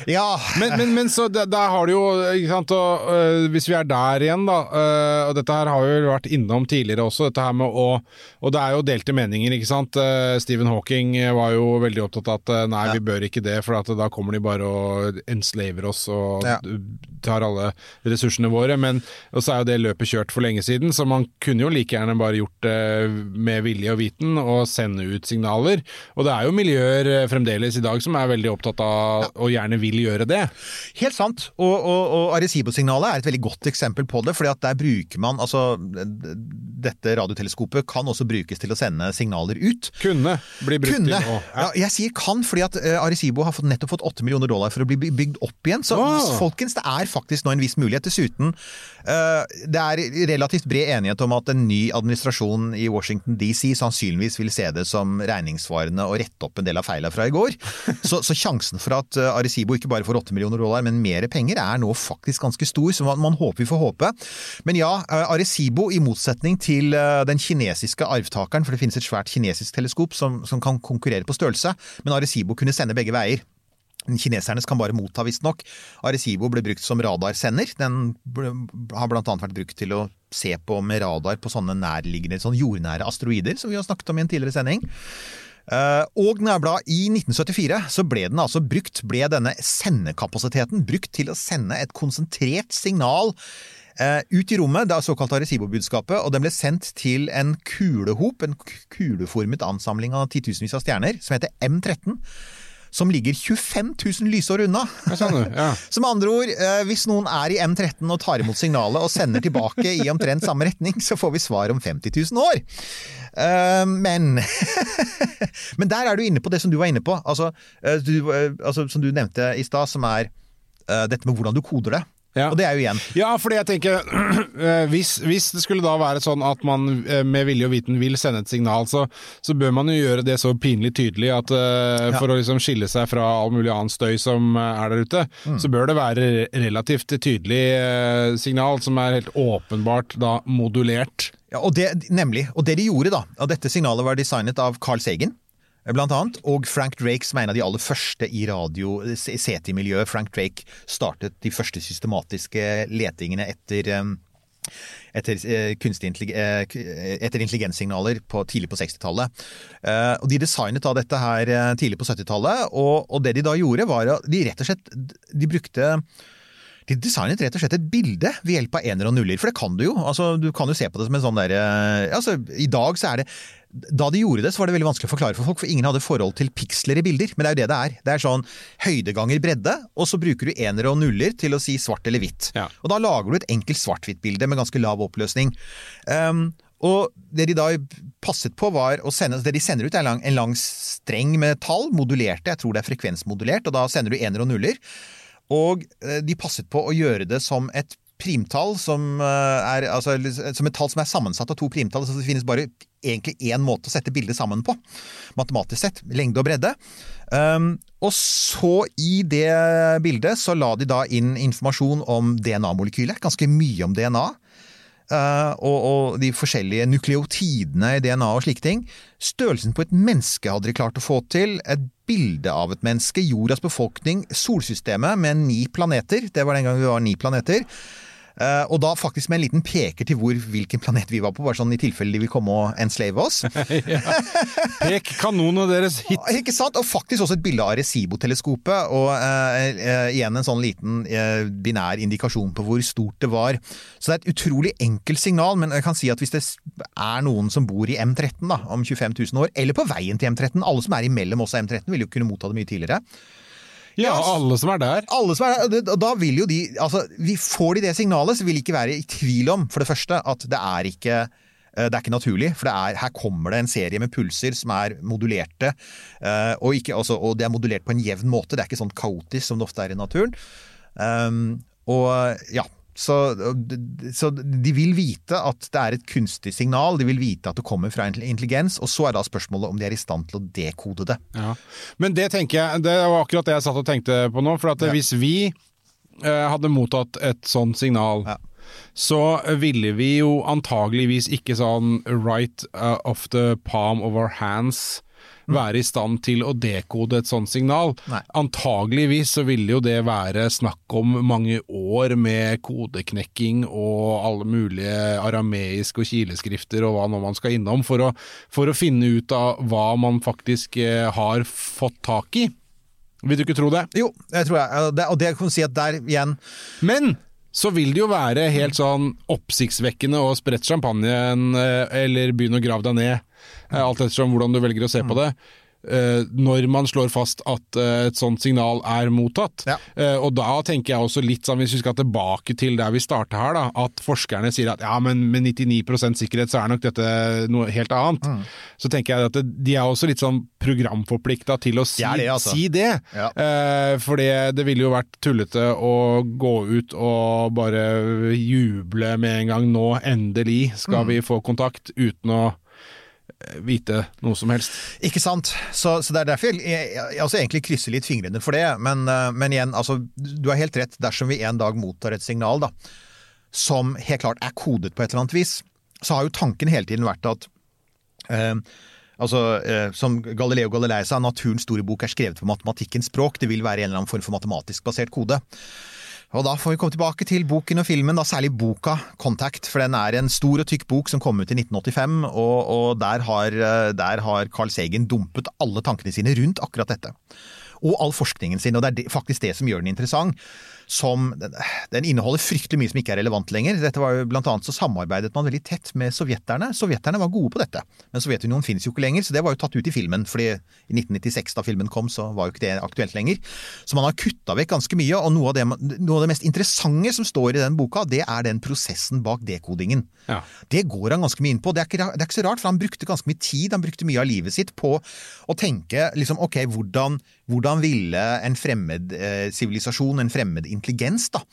Speaker 7: Ja.
Speaker 6: Men, men, men så der, der har du jo, ikke sant, og, uh, hvis vi er der igjen, da, uh, og dette her har vi vært innom tidligere også, dette her med å Og det er jo delte meninger, ikke sant. Uh, Stephen Hawking var jo veldig opptatt av at nei, ja. vi bør ikke det for da kommer de bare og enslaver oss og ja. tar alle ressursene våre. Men så er jo det løpet kjørt for lenge siden, så man kunne jo like gjerne bare gjort det med vilje og viten og sende ut signaler. Og det er jo miljøer eh, fremdeles i dag som er veldig opptatt av ja. og gjerne vil gjøre det.
Speaker 7: Helt sant, og, og, og Arecibo-signalet er et veldig godt eksempel på det. fordi at der bruker man altså Dette radioteleskopet kan også brukes til å sende signaler ut.
Speaker 6: Kunne bli brukt
Speaker 7: Kunne.
Speaker 6: til å
Speaker 7: ja. ja, jeg sier kan, fordi at uh, Arecibo har fått, nettopp fått 8 millioner dollar for å bli bygd opp igjen. Så
Speaker 6: wow.
Speaker 7: folkens, det er faktisk nå en viss mulighet. Dessuten, uh, det er relativt bred enighet om at en ny administrasjon i Washington DC sannsynligvis vil se det som regningssvarende å rette opp en del av feila fra i går. Så, så, sjansen for at uh, Arecibo ikke bare får 8 millioner dollar, men mer penger, er nå faktisk ganske stor. Så man, man håper vi får håpe. Men ja, Arecibo, i motsetning til den kinesiske arvtakeren, for det finnes et svært kinesisk teleskop som, som kan konkurrere på størrelse, men Arecibo kunne sende begge veier. Kinesernes kan bare motta, visstnok. Arecibo ble brukt som radarsender. Den har bl.a. vært brukt til å se på med radar på sånne nærliggende, sånn jordnære asteroider, som vi har snakket om i en tidligere sending. Uh, og I 1974 så ble den altså brukt, ble denne sendekapasiteten brukt til å sende et konsentrert signal uh, ut i rommet, det er såkalt Arecibo-budskapet, og den ble sendt til en kulehop, en kuleformet ansamling av titusenvis av stjerner, som heter M13 som ligger 25 000 lysår unna.
Speaker 6: Ja. (laughs)
Speaker 7: Så med andre ord, hvis noen er i M13 og tar imot signalet og sender tilbake i omtrent samme retning, så får vi svar om 50 000 år. Men (laughs) Men der er du inne på det som du var inne på, altså, du, altså som du nevnte i stad, som er dette med hvordan du koder det.
Speaker 6: Ja.
Speaker 7: Og det er jo igjen.
Speaker 6: Ja, fordi jeg tenker (clears throat) hvis, hvis, det skulle da være sånn at man med vilje og viten vil sende et signal, så, så bør man jo gjøre det så pinlig tydelig at uh, ja. for å liksom skille seg fra all mulig annen støy som er der ute, mm. så bør det være relativt tydelig uh, signal som er helt åpenbart da modulert.
Speaker 7: Ja, og det, nemlig. Og det de gjorde, da, og dette signalet var designet av Carl Sagen blant annet. Og Frank Drake, som er en av de aller første i radio-CT-miljøet. Frank Drake startet de første systematiske letingene etter etter, kunstig, etter intelligenssignaler på, tidlig på 60-tallet. Og De designet da dette her tidlig på 70-tallet, og, og, det de da gjorde, var at de rett og slett de brukte De designet rett og slett et bilde ved hjelp av ener og nuller, for det kan du jo. Altså, du kan jo se på det som en sånn derre altså, I dag så er det Da de gjorde det, så var det veldig vanskelig å forklare for folk, for ingen hadde forhold til piksler i bilder. Men det er jo det det er. Det er sånn høyde ganger bredde, og så bruker du enere og nuller til å si svart eller hvitt. Og da lager du et enkelt svart-hvitt-bilde med ganske lav oppløsning. Um, og det de da passet på var å sende Det de sender ut er en lang, en lang streng med tall, modulerte, jeg tror det er frekvensmodulert, og da sender du ener og nuller. Og eh, de passet på å gjøre det som et primtall som eh, er altså, som et tall som er sammensatt av to primtall. Så det finnes bare egentlig én måte å sette bildet sammen på, matematisk sett. Lengde og bredde. Um, og så i det bildet så la de da inn informasjon om DNA-molekylet. Ganske mye om DNA. Uh, og, og, de forskjellige nukleotidene i DNA og slike ting. Størrelsen på et menneske hadde de klart å få til. Et bilde av et menneske. Jordas befolkning. Solsystemet med ni planeter. Det var den gang vi var ni planeter. Uh, og da faktisk med en liten peker til hvor, hvilken planet vi var på, bare sånn i tilfelle de vil komme og enslave oss. (laughs)
Speaker 6: ja. Pek kanonene deres hit!
Speaker 7: Ikke sant? Og faktisk også et bilde av Recibo-teleskopet, Og uh, igjen en sånn liten binær indikasjon på hvor stort det var. Så det er et utrolig enkelt signal, men jeg kan si at hvis det er noen som bor i M13 da, om 25 000 år, eller på veien til M13, alle som er imellom oss og M13 vil jo kunne motta det mye tidligere.
Speaker 6: Ja, alle som er der.
Speaker 7: Alle som er der, og da vil jo de altså, vi Får de det signalet, så vil de ikke være i tvil om, for det første, at det er ikke det er ikke naturlig, for er, her kommer det en serie med pulser som er modulerte. Og, ikke, altså, og, det er modulert på en jevn måte, det er ikke sånn kaotisk som det ofte er i naturen. Um, og ja, så, så, de vil vite at det er et kunstig signal, de vil vite at det kommer fra intelligens, og så er da spørsmålet om de er i stand til å dekode det.
Speaker 6: Ja. Men det tenker jeg, det var akkurat det jeg satt og tenkte på nå. For at ja. hvis vi eh, hadde mottatt et sånt signal, ja. så ville vi jo antageligvis ikke sånn right uh, off the palm of our hands være i stand til å dekode et sånt signal.
Speaker 7: Nei.
Speaker 6: Antageligvis så ville jo det være snakk om mange år med kodeknekking og alle mulige arameiske og kileskrifter og hva nå man skal innom, for å, for å finne ut av hva man faktisk eh, har fått tak i. Vil du ikke tro det?
Speaker 7: Jo, det tror jeg. Og det kan si at der igjen
Speaker 6: Men så vil det jo være helt sånn oppsiktsvekkende å sprette champagnen eh, eller begynne å grave deg ned Eh, alt ettersom hvordan du velger å se på det. Uh, når man slår fast at uh, et sånt signal er mottatt.
Speaker 7: Ja.
Speaker 6: Uh, og da tenker jeg også litt sånn, hvis vi skal tilbake til der vi starta her, da, at forskerne sier at ja, men med 99% sikkerhet så er nok dette noe helt annet.
Speaker 7: Mm.
Speaker 6: Så tenker jeg at det, de er også litt sånn programforplikta til å si
Speaker 7: det. Det, altså.
Speaker 6: si det.
Speaker 7: Ja.
Speaker 6: for det ville jo vært tullete å gå ut og bare juble med en gang nå, endelig skal
Speaker 7: Mm.
Speaker 6: vi få kontakt, uten å vite noe som helst.
Speaker 7: Ikke sant. Så, så det er derfor jeg, jeg, jeg altså egentlig krysser litt fingrene for det. Men, uh, men, igjen, altså, du har helt rett. Dersom vi en dag mottar et signal da, som helt klart er kodet på et eller annet vis, så har jo tanken hele tiden vært at eh, Altså, eh, Som Galileo Galilei sa, naturens store bok er skrevet på matematikkens språk. Det vil være en eller annen form for matematisk basert kode. Og da får vi komme tilbake til boken og filmen, da særlig boka 'Contact'. For den er en stor og tykk bok som kom ut i 1985, og, og der, har, der har Carl Sagen dumpet alle tankene sine rundt akkurat dette. Og all forskningen sin, og det er faktisk det som gjør den interessant. Som, den inneholder fryktelig mye som ikke er relevant lenger. Dette var jo Blant annet så samarbeidet man veldig tett med sovjeterne. Sovjeterne var gode på dette, men Sovjetunionen finnes jo ikke lenger, så det var jo tatt ut i filmen. fordi i 1996, da filmen kom, så var jo ikke det aktuelt lenger. Så man har kutta vekk ganske mye, og noe av, det, noe av det mest interessante som står i den boka, det er den prosessen bak dekodingen.
Speaker 6: Ja.
Speaker 7: Det går han ganske mye inn på. Det er, ikke, det er ikke så rart, for han brukte ganske mye tid, han brukte mye av livet sitt på å tenke liksom, ok, hvordan, hvordan ville en fremmed sivilisasjon, eh, en fremmed intelligens, da,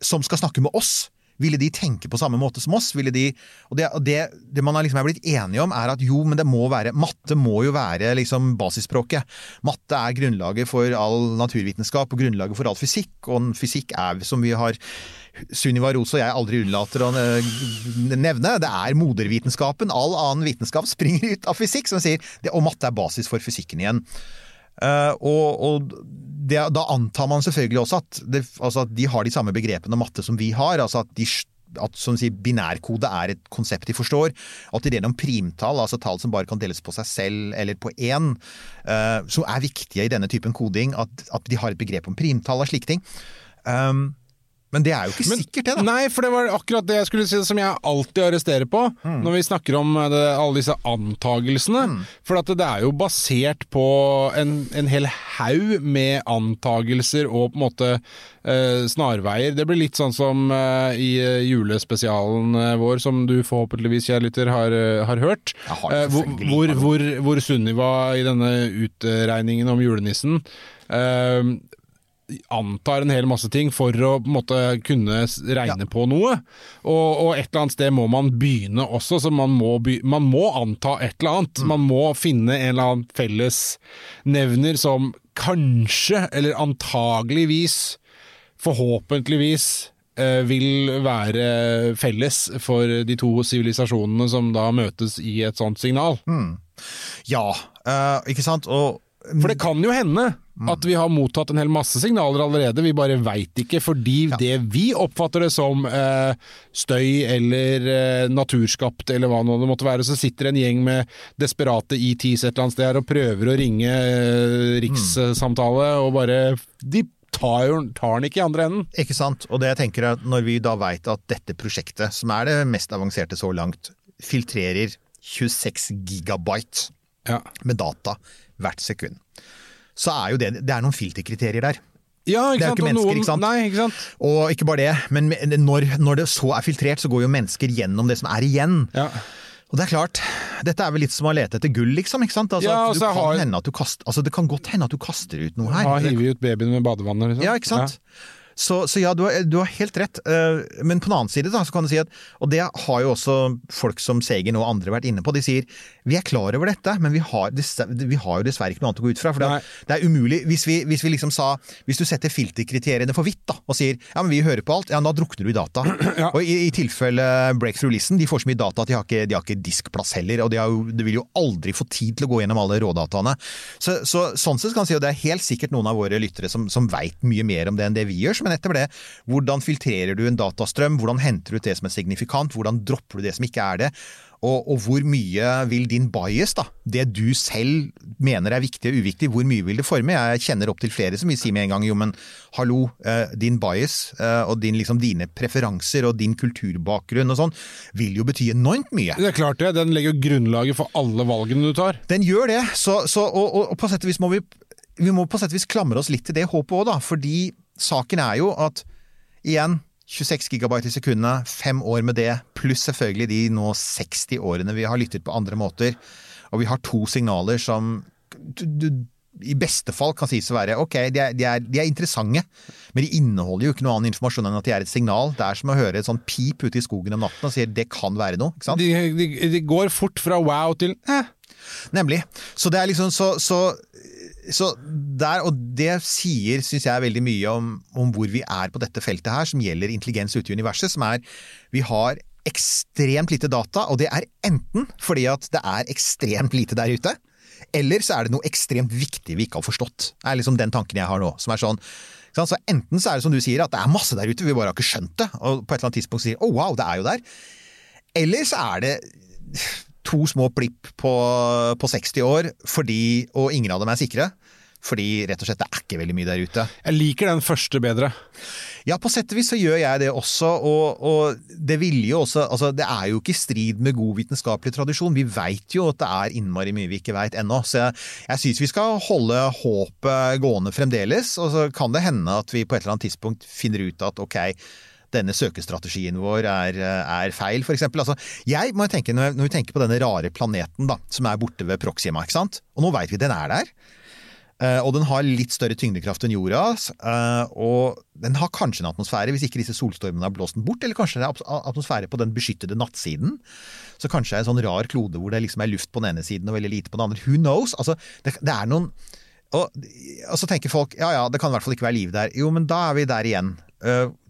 Speaker 7: som skal snakke med oss, ville de tenke på samme måte som oss? De, og det, det, det man liksom er blitt enige om, er at jo, men det må være Matte må jo være liksom basisspråket. Matte er grunnlaget for all naturvitenskap og grunnlaget for all fysikk, og fysikk er, som vi har Sunniva Rose og jeg aldri unnlater å nevne, det er modervitenskapen. All annen vitenskap springer ut av fysikk, som sier og matte er basis for fysikken igjen. Uh, og, og det, da antar man selvfølgelig også at, det, altså at, de har de samme begrepene matte som vi har. altså at, de, at som sier, binærkode er et konsept de forstår. At ideen om primtall, altså tall som bare kan deles på seg selv eller på én, uh, som er viktige i denne typen koding, at, at, de har et begrep om primtall og slike ting. Um, Men det er jo ikke sikkert, det, da.
Speaker 6: Nei, for det var akkurat det jeg skulle si som jeg alltid arresterer på
Speaker 7: Mm.
Speaker 6: når vi snakker om eh, det, alle disse antagelsene. For at det er jo basert på en, en hel haug med antagelser og på en måte eh, snarveier. Det blir litt sånn som eh, i eh, julespesialen eh, vår, som du forhåpentligvis, kjære lytter, har, har hørt.
Speaker 7: Har
Speaker 6: Eh, hvor, hvor, hvor, hvor Sunniva i denne utregningen om julenissen eh, antar en hel masse ting for å måtte kunne regne regne på noe. Og, og et eller annet sted må man begynne også, så man må, by, man må anta et eller annet. Man må finne en eller annen fellesnevner som kanskje, eller antageligvis, forhåpentligvis eh, vil være felles for de to sivilisasjonene som da møtes i et sånt signal.
Speaker 7: Ja, uh, ikke sant? Og
Speaker 6: For det kan jo hende at vi har mottatt en hel masse signaler allerede, vi bare veit ikke, fordi det vi oppfatter det som eh, støy eller eh, naturskapt eller hva nå det måtte være, så sitter en gjeng med desperate ETs et eller annet sted her og prøver å ringe eh, rikssamtale, og bare De tar, tar den ikke i andre enden.
Speaker 7: Ikke sant? Og det jeg tenker er at når vi da veit at dette prosjektet, som er det mest avanserte så langt, filtrerer 26 gigabyte
Speaker 6: Ja.
Speaker 7: med data hvert sekund, så er jo det Det er noen filterkriterier der.
Speaker 6: Ja,
Speaker 7: Det er jo ikke
Speaker 6: sant?
Speaker 7: mennesker, ikke sant?
Speaker 6: Nei, ikke sant?
Speaker 7: Og ikke bare det, men når, når det så er filtrert, så går jo mennesker gjennom det som er igjen.
Speaker 6: Ja.
Speaker 7: Og det er klart, dette er vel litt som å lete etter gull, liksom. ikke sant? Altså,
Speaker 6: Ja, altså,
Speaker 7: kan
Speaker 6: har-
Speaker 7: hende at du kaster, altså, det kan godt hende at du kaster ut noe her.
Speaker 6: Ja, hive ut babyen med badevannet, liksom.
Speaker 7: Ja, ikke sant? Så, så ja, du har, du har helt rett. Eh, Men på den annen side da, så kan du si at Og det har jo også folk som Segen og andre vært inne på. De sier vi er klar over dette, men vi har, vi har jo dessverre ikke noe annet å gå ut fra. For det, det er umulig hvis vi, hvis vi liksom sa Hvis du setter filterkriteriene for hvitt da, og sier ja, men vi hører på alt, ja, da drukner du i data. (clears throat) Og i, i tilfelle Breakthrough Listen, de får så mye data at de har ikke, de har ikke diskplass heller. Og de, har jo, de vil jo aldri få tid til å gå gjennom alle rådataene. Så, så sånn sett kan man si og det er helt sikkert noen av våre lyttere som, som veit mye mer om det enn det vi gjør. Men etter det, hvordan filtrerer du en datastrøm? Hvordan henter du ut det som er signifikant? Hvordan dropper du det som ikke er det? Og, og hvor mye vil din bias, da, det du selv mener er viktig og uviktig, hvor mye vil det forme? Jeg kjenner opp til flere som vil si med en gang jo, men hallo, eh, din bias eh, og din, liksom, dine preferanser og din kulturbakgrunn og sånn, vil jo bety enormt mye.
Speaker 6: Det er klart det, den legger jo grunnlaget for alle valgene du tar.
Speaker 7: Den gjør det, så, så, og, og, og på sett og vis må vi, vi må på sett og vis klamre oss litt til det håpet òg, da. Fordi saken er jo at igjen 26 gigabyte i sekundet, fem år med det, pluss selvfølgelig de nå 60 årene vi har lyttet på andre måter. Og vi har to signaler som du, du, i beste fall kan sies å være ok, de er, de, er, de er interessante, men de inneholder jo ikke noe annen informasjon enn at de er et signal. Det er som å høre et sånn pip ute i skogen om natten og sier det kan være noe. ikke sant?
Speaker 6: De, de, går fort fra wow til eh.
Speaker 7: Nemlig. Så det er liksom så, så, så der, og det sier, syns jeg, veldig mye om, om hvor vi er på dette feltet her, som gjelder intelligens ute i universet, som er Vi har ekstremt lite data, og det er enten fordi at det er ekstremt lite der ute, eller så er det noe ekstremt viktig vi ikke har forstått. Det er liksom den tanken jeg har nå, som er sånn så Enten så er det som du sier, at det er masse der ute, vi bare har ikke skjønt det, og på et eller annet tidspunkt sier 'å oh, wow, det er jo der'. Eller så er det to små plipp på, på 60 år, fordi, og ingen av dem er sikre. Fordi rett og slett det er ikke veldig mye der ute.
Speaker 6: Jeg liker den første bedre.
Speaker 7: Ja, på sett og vis så gjør jeg det også, og, og det ville jo også Altså, det er jo ikke i strid med god vitenskapelig tradisjon. Vi veit jo at det er innmari mye vi ikke veit ennå. Så jeg, jeg syns vi skal holde håpet gående fremdeles, og så kan det hende at vi på et eller annet tidspunkt finner ut at ok, denne søkestrategien vår er, er feil, eksempel. Altså, jeg må tenke, når vi tenker på denne rare planeten da, som er borte ved Proxima, ikke sant? og nå veit vi den er der. Uh, og den har litt større tyngdekraft enn jorda. Uh, og den har kanskje en atmosfære, hvis ikke disse solstormene har blåst den bort. Eller kanskje det er atmosfære på den beskyttede nattsiden. Så kanskje det er en sånn rar klode hvor det liksom er luft på den ene siden og veldig lite på den andre. Who knows? Altså, det, det er noen og, og, så tenker folk ja ja, det kan i hvert fall ikke være liv der. Jo, men da er vi der igjen.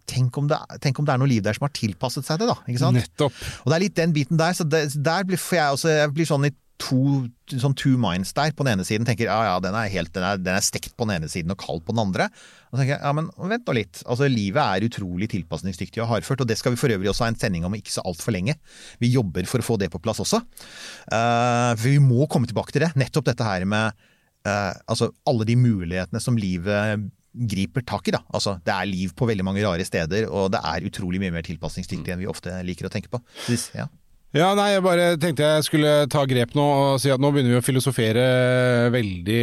Speaker 7: Tenk, om det, tenk om det er noe liv der som har tilpasset seg det, da. Ikke sant?
Speaker 6: Nettopp.
Speaker 7: Og det er litt den biten der. Så det, der blir, for jeg, også, jeg blir sånn i to, sånn two minds der. På den ene siden tenker ja ja, den er, helt, den, er, den er stekt på den ene siden og kald på den andre. Og så tenker jeg ja, men vent nå litt. Altså Livet er utrolig tilpasningsdyktig og hardført, og det skal vi for øvrig også ha en sending om ikke så altfor lenge. Vi jobber for å få det på plass også. Uh, for vi må komme tilbake til det. Nettopp dette her med uh, altså alle de mulighetene som livet griper tak i. da. Altså, Det er liv på veldig mange rare steder, og det er utrolig mye mer tilpasningsdyktig enn vi ofte liker å tenke på. Så, ja.
Speaker 6: Ja, nei, jeg bare tenkte jeg skulle ta grep nå og si at nå begynner vi å filosofere veldig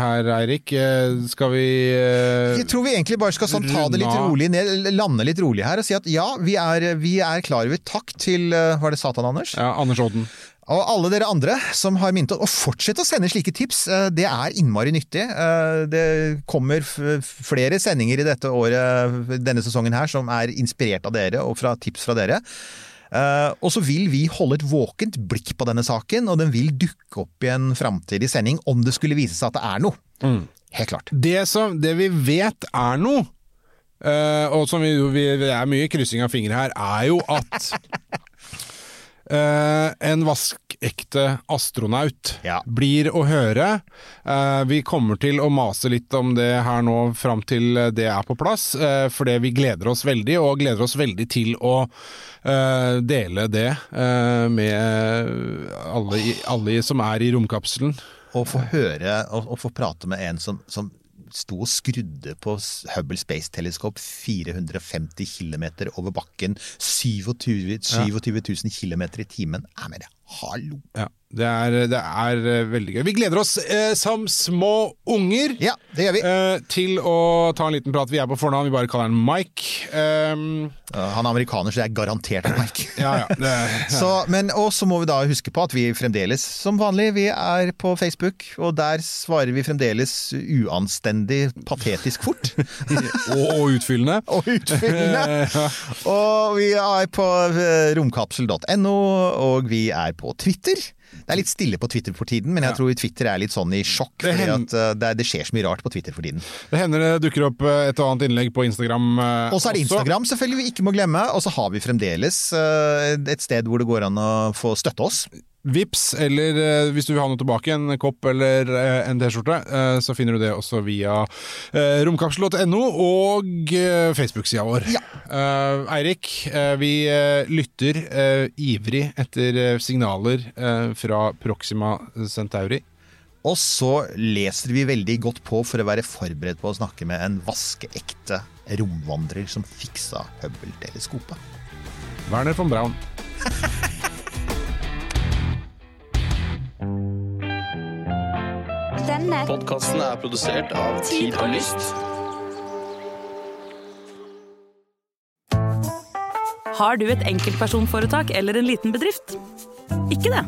Speaker 6: her, Eirik. Eh, Skal vi uh,
Speaker 7: Jeg tror vi egentlig bare skal sånn, ta det litt rolig ned, lande litt rolig her og si at ja, vi er, vi er klar over Takk til eh, Var det Satan, Anders?
Speaker 6: Ja, Anders Odden.
Speaker 7: Og alle dere andre som har minnet oss, og fortsett å sende slike tips. eh, Det er innmari nyttig. Eh, Det kommer flere sendinger i dette året, denne sesongen her, som er inspirert av dere og fra tips fra dere. Eh, og så vil vi holde et våkent blikk på denne saken, og den vil dukke opp i en framtidig sending om det skulle vise seg at det er noe. Helt klart.
Speaker 6: Det, som, det vi vet er noe, og som vi, vi, det er mye kryssing av fingre her, er jo at (laughs) eh, en vaskekte astronaut blir å høre. Uh, vi kommer til å mase litt om det her nå fram til det er på plass, uh, fordi vi gleder oss veldig, og gleder oss veldig til å eh, dele det eh, med alle, alle som er i romkapselen.
Speaker 7: Å få høre og, og få prate med en som, som sto og skrudde på Hubble Space Telescope 450 km over bakken, 27, 27 000 km i timen. Ja, men hallo!
Speaker 6: Ja, det er, det er eh, veldig gøy. Vi gleder oss eh, som små unger
Speaker 7: Ja, det gjør vi.
Speaker 6: eh, til å ta en liten prat. Vi er på fornavn, vi bare kaller han Mike. Um,
Speaker 7: Han er amerikaner, så det er garantert Mike. (laughs)
Speaker 6: ja, ja, det. (laughs)
Speaker 7: Så, men, og så må vi da huske på at vi fremdeles, som vanlig, vi er på Facebook, og der svarer vi fremdeles uanstendig patetisk fort. (laughs)
Speaker 6: og, og utfyllende.
Speaker 7: og utfyllende.
Speaker 6: Ja.
Speaker 7: Og vi er på eh, romkapsel.no, og vi er på Twitter. Det er litt stille på Twitter for tiden, men jeg tror Twitter er litt sånn i sjokk.
Speaker 6: Det
Speaker 7: fordi at eh, det, det skjer så mye rart på Twitter for tiden.
Speaker 6: Det hender det dukker opp eh, et og annet innlegg på Instagram. også.
Speaker 7: Og så er det. Instagram selvfølgelig vi ikke må glemme, og så har vi fremdeles eh, et sted hvor det går an å få støtte oss.
Speaker 6: Vips, eller eh, hvis du vil ha noe tilbake, en kopp eller eh, en T-skjorte, eh, så finner du det også via romkapsel.no og Facebook-sida vår. Ja. Eirik, eh, vi eh, lytter eh, ivrig etter eh, signaler eh, fra Proxima Centauri.
Speaker 7: Og så leser vi veldig godt på for å være forberedt på å snakke med en vaskeekte romvandrer som fiksa Hubble-teleskopet.
Speaker 6: Werner von Braun.
Speaker 10: Denne
Speaker 11: Podkasten er produsert av Tid og Lyst.
Speaker 8: Har du et enkeltpersonforetak eller en liten bedrift? Ikke det?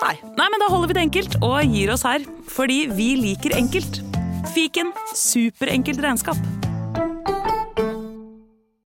Speaker 8: Nei. Nei, men da holder vi det enkelt og gir oss her. Fordi vi liker enkelt. Fiken superenkelt regnskap.